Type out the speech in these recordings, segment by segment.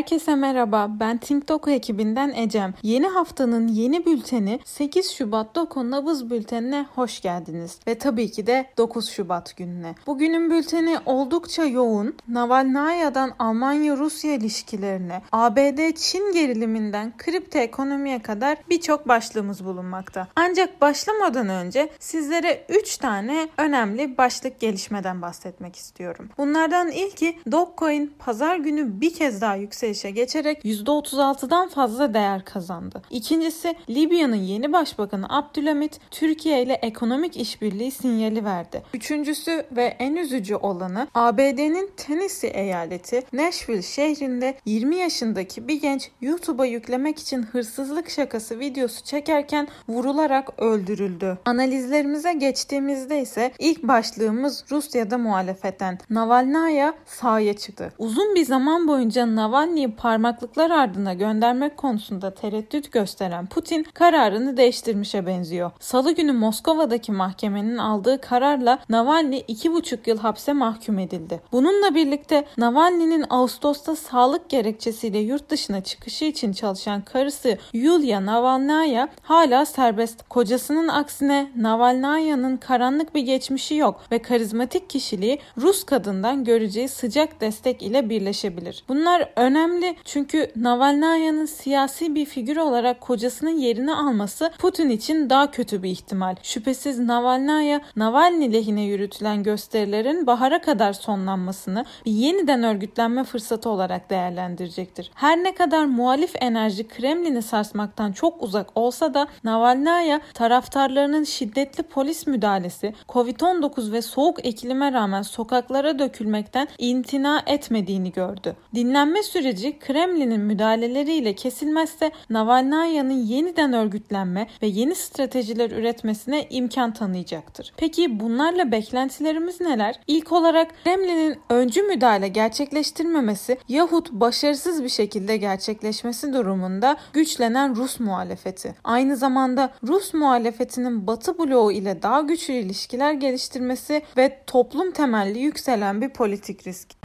Herkese merhaba. Ben TinkDoku ekibinden Ecem. Yeni haftanın yeni bülteni 8 Şubat Doku Nabız Bülteni'ne hoş geldiniz. Ve tabii ki de 9 Şubat gününe. Bugünün bülteni oldukça yoğun. Navalnaya'dan Almanya-Rusya ilişkilerine, ABD-Çin geriliminden kripto ekonomiye kadar birçok başlığımız bulunmakta. Ancak başlamadan önce sizlere 3 tane önemli başlık gelişmeden bahsetmek istiyorum. Bunlardan ilki Dogecoin pazar günü bir kez daha yükselişe geçerek %36'dan fazla değer kazandı. İkincisi Libya'nın yeni başbakanı Abdülhamit Türkiye ile ekonomik işbirliği sinyali verdi. Üçüncüsü ve en üzücü olanı ABD'nin Tennessee eyaleti Nashville şehrinde 20 yaşındaki bir genç YouTube'a yüklemek için hırsızlık şakası videosu çekerken vurularak öldürüldü. Analizlerimize geçtiğimizde ise ilk başlığımız Rusya'da muhalefetten. Navalnaya sahaya çıktı. Uzun bir zaman boyunca Navalny'yi parmaklıklar ardına göndermek konusunda tereddüt gösteren Putin kararını değiştirmişe benziyor. Salı günü Moskova'daki mahkemenin aldığı kararla Navalny 2,5 yıl hapse mahkum edildi. Bununla birlikte Navalny'nin Ağustos'ta sağlık gerekçesiyle yurt dışına çıkışı için çalışan karısı Yulia Navalnaya hala serbest. Kocasının aksine Navalnaya'nın karanlık bir geçmişi yok ve karizmatik kişiliği Rus kadından göreceği sıcak destek ile birleşebilir. Bunlar önemli çünkü Navalnaya'nın siyasi bir figür olarak kocasının yerini alması Putin için daha kötü bir ihtimal. Şüphesiz Navalnaya, Navalny lehine yürütülen gösterilerin bahara kadar sonlanmasını bir yeniden örgütlenme fırsatı olarak değerlendirecektir. Her ne kadar muhalif enerji Kremlin'i sarsmaktan çok uzak olsa da Navalnaya taraftarlarının şiddetli polis müdahalesi, Covid-19 ve soğuk iklime rağmen sokaklara dökülmekten imtina etmediğini gördü. Dinlenme süreci Kremlin'in müdahaleleriyle kesilmezse Navalnaya'nın yeniden örgütlenme ve yeni stratejiler üretmesine imkan tanıyacaktır. Peki bunlarla beklentilerimiz neler? İlk olarak Kremlin'in öncü müdahale gerçekleştirmemesi yahut başarısız bir şekilde gerçekleşmesi durumunda güçlenen Rus muhalefeti. Aynı zamanda Rus muhalefetinin Batı bloğu ile daha güçlü ilişkiler geliştirmesi ve toplum temelli yükselen bir politik risk.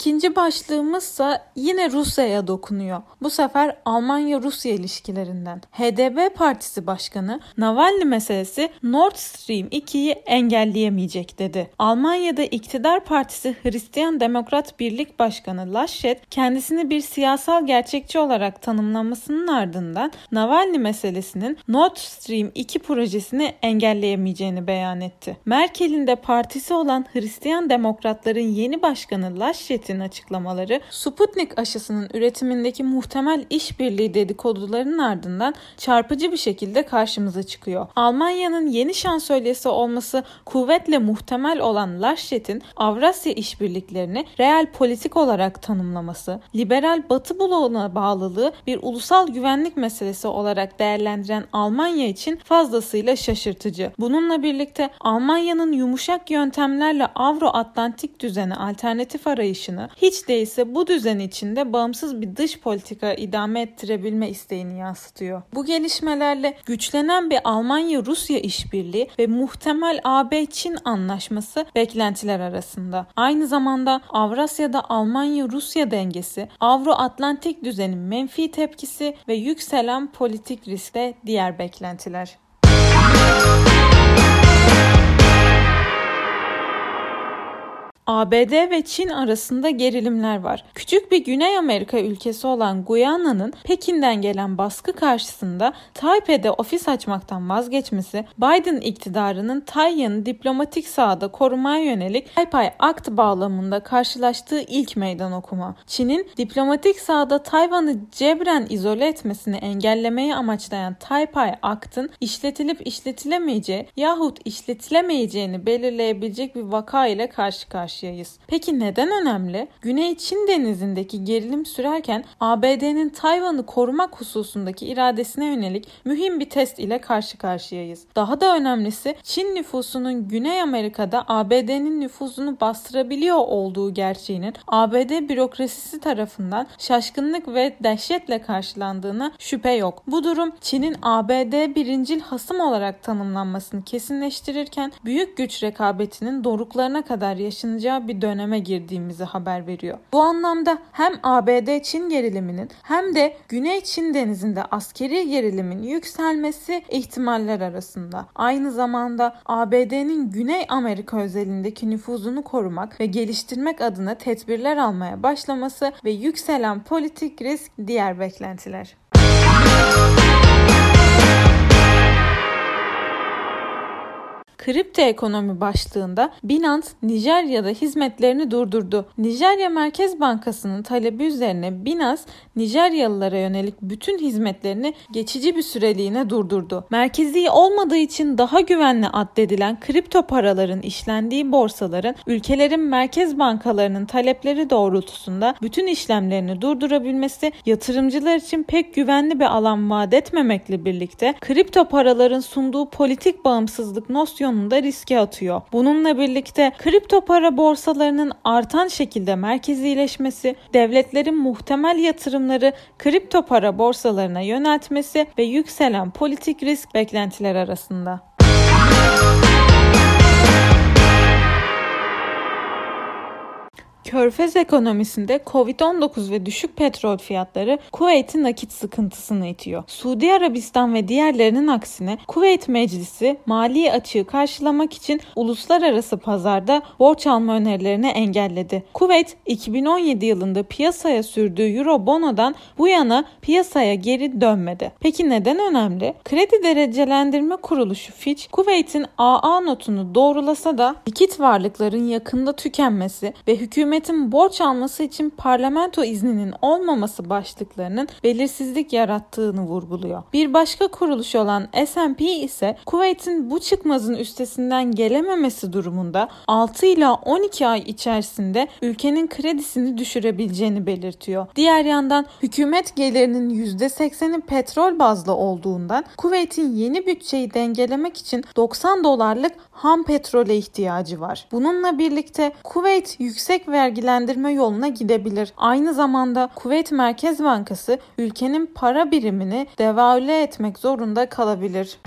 İkinci başlığımızsa yine Rusya'ya dokunuyor. Bu sefer Almanya-Rusya ilişkilerinden. HDP Partisi Başkanı Navalny meselesi Nord Stream 2'yi engelleyemeyecek dedi. Almanya'da iktidar partisi Hristiyan Demokrat Birlik Başkanı Laschet kendisini bir siyasal gerçekçi olarak tanımlamasının ardından Navalny meselesinin Nord Stream 2 projesini engelleyemeyeceğini beyan etti. Merkel'in de partisi olan Hristiyan Demokratların yeni başkanı Laschet Hükümeti'nin açıklamaları Sputnik aşısının üretimindeki muhtemel işbirliği dedikodularının ardından çarpıcı bir şekilde karşımıza çıkıyor. Almanya'nın yeni şansölyesi olması kuvvetle muhtemel olan Laschet'in Avrasya işbirliklerini real politik olarak tanımlaması, liberal Batı bloğuna bağlılığı bir ulusal güvenlik meselesi olarak değerlendiren Almanya için fazlasıyla şaşırtıcı. Bununla birlikte Almanya'nın yumuşak yöntemlerle Avro-Atlantik düzene alternatif arayışı arayışını, hiç değilse bu düzen içinde bağımsız bir dış politika idame ettirebilme isteğini yansıtıyor. Bu gelişmelerle güçlenen bir Almanya-Rusya işbirliği ve muhtemel AB-Çin anlaşması beklentiler arasında. Aynı zamanda Avrasya'da Almanya-Rusya dengesi, Avro-Atlantik düzenin menfi tepkisi ve yükselen politik riskte diğer beklentiler. ABD ve Çin arasında gerilimler var. Küçük bir Güney Amerika ülkesi olan Guyana'nın Pekin'den gelen baskı karşısında Taipei'de ofis açmaktan vazgeçmesi, Biden iktidarının Tayvan'ı diplomatik sahada korumaya yönelik Taipei Act bağlamında karşılaştığı ilk meydan okuma. Çin'in diplomatik sahada Tayvan'ı cebren izole etmesini engellemeyi amaçlayan Taipei Act'ın işletilip işletilemeyeceği yahut işletilemeyeceğini belirleyebilecek bir vaka ile karşı karşıya karşıyayız. Peki neden önemli? Güney Çin denizindeki gerilim sürerken ABD'nin Tayvan'ı korumak hususundaki iradesine yönelik mühim bir test ile karşı karşıyayız. Daha da önemlisi Çin nüfusunun Güney Amerika'da ABD'nin nüfuzunu bastırabiliyor olduğu gerçeğinin ABD bürokrasisi tarafından şaşkınlık ve dehşetle karşılandığına şüphe yok. Bu durum Çin'in ABD birincil hasım olarak tanımlanmasını kesinleştirirken büyük güç rekabetinin doruklarına kadar yaşanacağı bir döneme girdiğimizi haber veriyor. Bu anlamda hem ABD-Çin geriliminin hem de Güney Çin denizinde askeri gerilimin yükselmesi ihtimaller arasında. Aynı zamanda ABD'nin Güney Amerika özelindeki nüfuzunu korumak ve geliştirmek adına tedbirler almaya başlaması ve yükselen politik risk diğer beklentiler. Kripto ekonomi başlığında Binance Nijerya'da hizmetlerini durdurdu. Nijerya Merkez Bankası'nın talebi üzerine Binance Nijeryalılara yönelik bütün hizmetlerini geçici bir süreliğine durdurdu. Merkezi olmadığı için daha güvenli addedilen kripto paraların işlendiği borsaların ülkelerin merkez bankalarının talepleri doğrultusunda bütün işlemlerini durdurabilmesi yatırımcılar için pek güvenli bir alan vaat etmemekle birlikte kripto paraların sunduğu politik bağımsızlık nosyonu enflasyonunu riske atıyor. Bununla birlikte kripto para borsalarının artan şekilde merkezileşmesi, devletlerin muhtemel yatırımları kripto para borsalarına yöneltmesi ve yükselen politik risk beklentiler arasında. Körfez ekonomisinde Covid-19 ve düşük petrol fiyatları Kuveyt'in nakit sıkıntısını itiyor. Suudi Arabistan ve diğerlerinin aksine Kuveyt Meclisi mali açığı karşılamak için uluslararası pazarda borç alma önerilerini engelledi. Kuveyt 2017 yılında piyasaya sürdüğü Euro bonodan bu yana piyasaya geri dönmedi. Peki neden önemli? Kredi derecelendirme kuruluşu Fitch, Kuveyt'in AA notunu doğrulasa da likit varlıkların yakında tükenmesi ve hükümet hükümetin borç alması için parlamento izninin olmaması başlıklarının belirsizlik yarattığını vurguluyor. Bir başka kuruluş olan S&P ise Kuveyt'in bu çıkmazın üstesinden gelememesi durumunda 6 ila 12 ay içerisinde ülkenin kredisini düşürebileceğini belirtiyor. Diğer yandan hükümet gelirinin %80'i petrol bazlı olduğundan Kuveyt'in yeni bütçeyi dengelemek için 90 dolarlık ham petrole ihtiyacı var. Bununla birlikte Kuveyt yüksek vergilendirme yoluna gidebilir. Aynı zamanda Kuveyt Merkez Bankası ülkenin para birimini devalüe etmek zorunda kalabilir.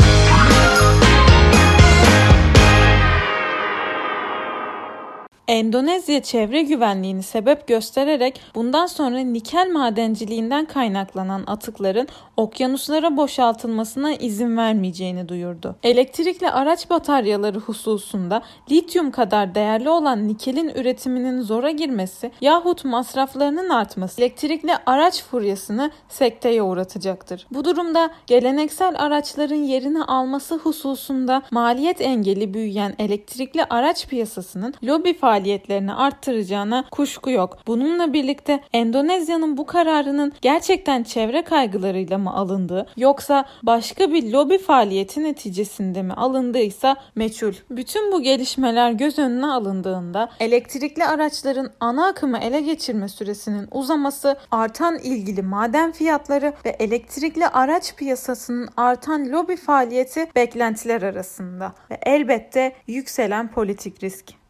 Endonezya çevre güvenliğini sebep göstererek bundan sonra nikel madenciliğinden kaynaklanan atıkların okyanuslara boşaltılmasına izin vermeyeceğini duyurdu. Elektrikli araç bataryaları hususunda lityum kadar değerli olan nikelin üretiminin zora girmesi yahut masraflarının artması elektrikli araç furyasını sekteye uğratacaktır. Bu durumda geleneksel araçların yerini alması hususunda maliyet engeli büyüyen elektrikli araç piyasasının lobi faaliyetlerini arttıracağına kuşku yok. Bununla birlikte Endonezya'nın bu kararının gerçekten çevre kaygılarıyla mı alındığı yoksa başka bir lobi faaliyeti neticesinde mi alındıysa meçhul. Bütün bu gelişmeler göz önüne alındığında elektrikli araçların ana akımı ele geçirme süresinin uzaması, artan ilgili maden fiyatları ve elektrikli araç piyasasının artan lobi faaliyeti beklentiler arasında ve elbette yükselen politik risk.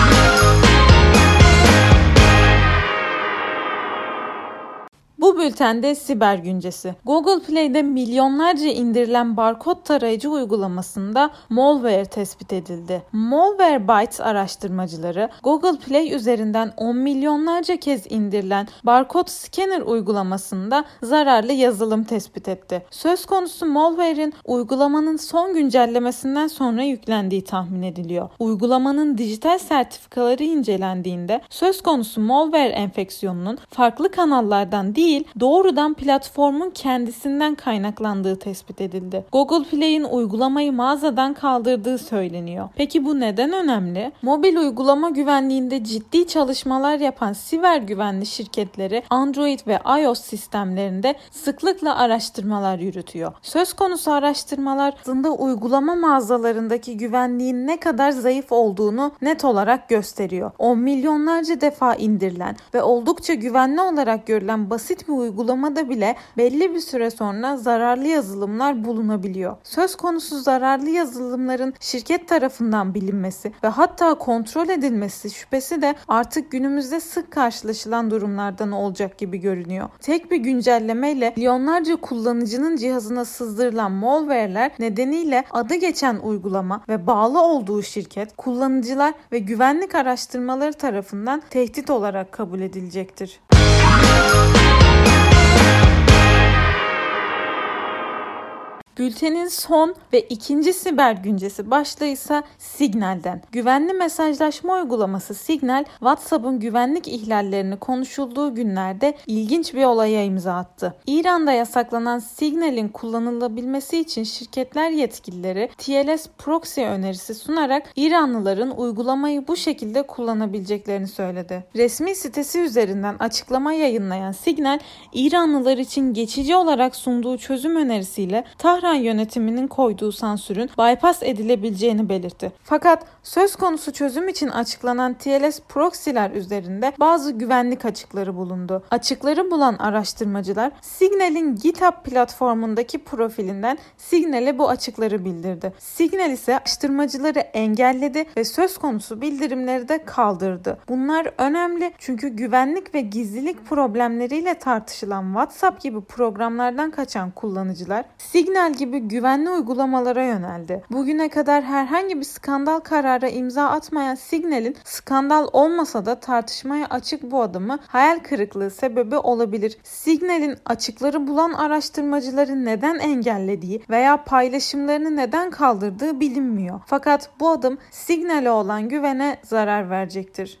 Thank you. Bu bültende siber güncesi. Google Play'de milyonlarca indirilen barkod tarayıcı uygulamasında malware tespit edildi. Malwarebytes araştırmacıları Google Play üzerinden 10 milyonlarca kez indirilen barkod scanner uygulamasında zararlı yazılım tespit etti. Söz konusu malware'in uygulamanın son güncellemesinden sonra yüklendiği tahmin ediliyor. Uygulamanın dijital sertifikaları incelendiğinde söz konusu malware enfeksiyonunun farklı kanallardan değil değil doğrudan platformun kendisinden kaynaklandığı tespit edildi. Google Play'in uygulamayı mağazadan kaldırdığı söyleniyor. Peki bu neden önemli? Mobil uygulama güvenliğinde ciddi çalışmalar yapan siber güvenli şirketleri Android ve iOS sistemlerinde sıklıkla araştırmalar yürütüyor. Söz konusu araştırmalar aslında uygulama mağazalarındaki güvenliğin ne kadar zayıf olduğunu net olarak gösteriyor. On milyonlarca defa indirilen ve oldukça güvenli olarak görülen basit bir uygulamada bile belli bir süre sonra zararlı yazılımlar bulunabiliyor. Söz konusu zararlı yazılımların şirket tarafından bilinmesi ve hatta kontrol edilmesi şüphesi de artık günümüzde sık karşılaşılan durumlardan olacak gibi görünüyor. Tek bir güncellemeyle milyonlarca kullanıcının cihazına sızdırılan malware'ler nedeniyle adı geçen uygulama ve bağlı olduğu şirket kullanıcılar ve güvenlik araştırmaları tarafından tehdit olarak kabul edilecektir. Bültenin son ve ikinci siber güncesi başlığıysa Signal'den. Güvenli mesajlaşma uygulaması Signal, WhatsApp'ın güvenlik ihlallerini konuşulduğu günlerde ilginç bir olaya imza attı. İran'da yasaklanan Signal'in kullanılabilmesi için şirketler yetkilileri TLS proxy önerisi sunarak İranlıların uygulamayı bu şekilde kullanabileceklerini söyledi. Resmi sitesi üzerinden açıklama yayınlayan Signal, İranlılar için geçici olarak sunduğu çözüm önerisiyle Tahran İran yönetiminin koyduğu sansürün bypass edilebileceğini belirtti. Fakat söz konusu çözüm için açıklanan TLS proxy'ler üzerinde bazı güvenlik açıkları bulundu. Açıkları bulan araştırmacılar Signal'in GitHub platformundaki profilinden Signal'e bu açıkları bildirdi. Signal ise araştırmacıları engelledi ve söz konusu bildirimleri de kaldırdı. Bunlar önemli çünkü güvenlik ve gizlilik problemleriyle tartışılan WhatsApp gibi programlardan kaçan kullanıcılar Signal gibi güvenli uygulamalara yöneldi. Bugüne kadar herhangi bir skandal karara imza atmayan Signal'in skandal olmasa da tartışmaya açık bu adımı hayal kırıklığı sebebi olabilir. Signal'in açıkları bulan araştırmacıları neden engellediği veya paylaşımlarını neden kaldırdığı bilinmiyor. Fakat bu adım Signal'e olan güvene zarar verecektir.